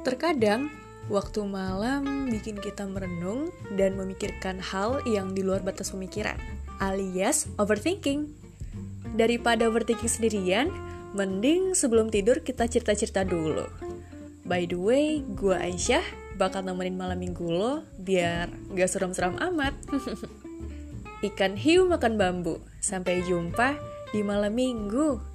Terkadang, waktu malam bikin kita merenung dan memikirkan hal yang di luar batas pemikiran, alias overthinking. Daripada overthinking sendirian, mending sebelum tidur kita cerita-cerita dulu. By the way, gue Aisyah bakal nemenin malam minggu lo biar gak seram-seram amat. Ikan hiu makan bambu. Sampai jumpa di malam minggu.